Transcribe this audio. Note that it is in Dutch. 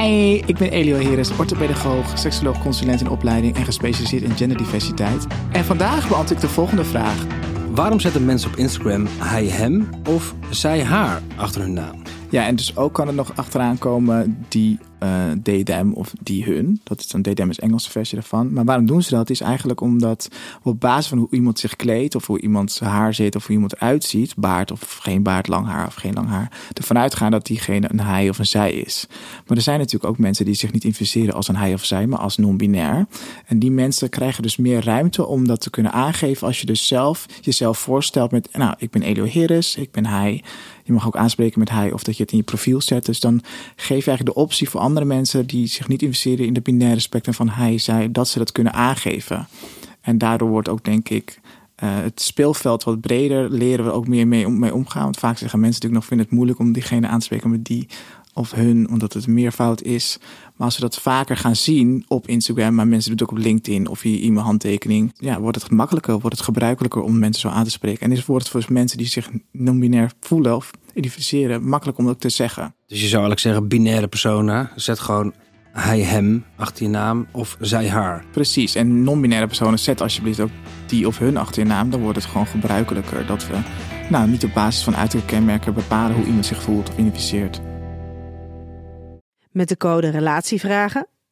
Hi, ik ben Elio Heres, orthopedagoog, seksoloog, consulent in opleiding en gespecialiseerd in genderdiversiteit. En vandaag beantwoord ik de volgende vraag. Waarom zetten mensen op Instagram hij hem of zij haar achter hun naam? Ja, en dus ook kan er nog achteraan komen die uh, of die hun. Dat is dan they, is Engelse versie ervan. Maar waarom doen ze dat? Is eigenlijk omdat op basis van hoe iemand zich kleedt of hoe iemand zijn haar zit of hoe iemand eruit ziet, baard of geen baard, lang haar of geen lang haar, ervan uitgaan dat diegene een hij of een zij is. Maar er zijn natuurlijk ook mensen die zich niet investeren als een hij of zij, maar als non-binair. En die mensen krijgen dus meer ruimte om dat te kunnen aangeven als je dus zelf jezelf voorstelt met, nou, ik ben Elio Heres, ik ben hij. Je mag ook aanspreken met hij of dat je het in je profiel zet. Dus dan geef je eigenlijk de optie voor andere mensen die zich niet investeren in de binaire spectrum van hij, zij, dat ze dat kunnen aangeven. En daardoor wordt ook, denk ik, uh, het speelveld wat breder, leren we ook meer mee, om, mee omgaan. Want vaak zeggen mensen natuurlijk nog, vinden het moeilijk om diegene aan te spreken met die of hun, omdat het meervoud is. Maar als we dat vaker gaan zien op Instagram, maar mensen doen het ook op LinkedIn of via e-mail handtekening, ja, wordt het gemakkelijker, wordt het gebruikelijker om mensen zo aan te spreken. En is het voor mensen die zich non-binair voelen of identificeren makkelijk om dat te zeggen. Dus je zou eigenlijk zeggen, binaire persona, zet gewoon hij, hem achter je naam of zij, haar. Precies, en non-binaire personen zet alsjeblieft ook die of hun achter je naam. Dan wordt het gewoon gebruikelijker dat we nou, niet op basis van uiterlijke kenmerken bepalen hoe iemand zich voelt of identificeert. Met de code RELATIEVRAGEN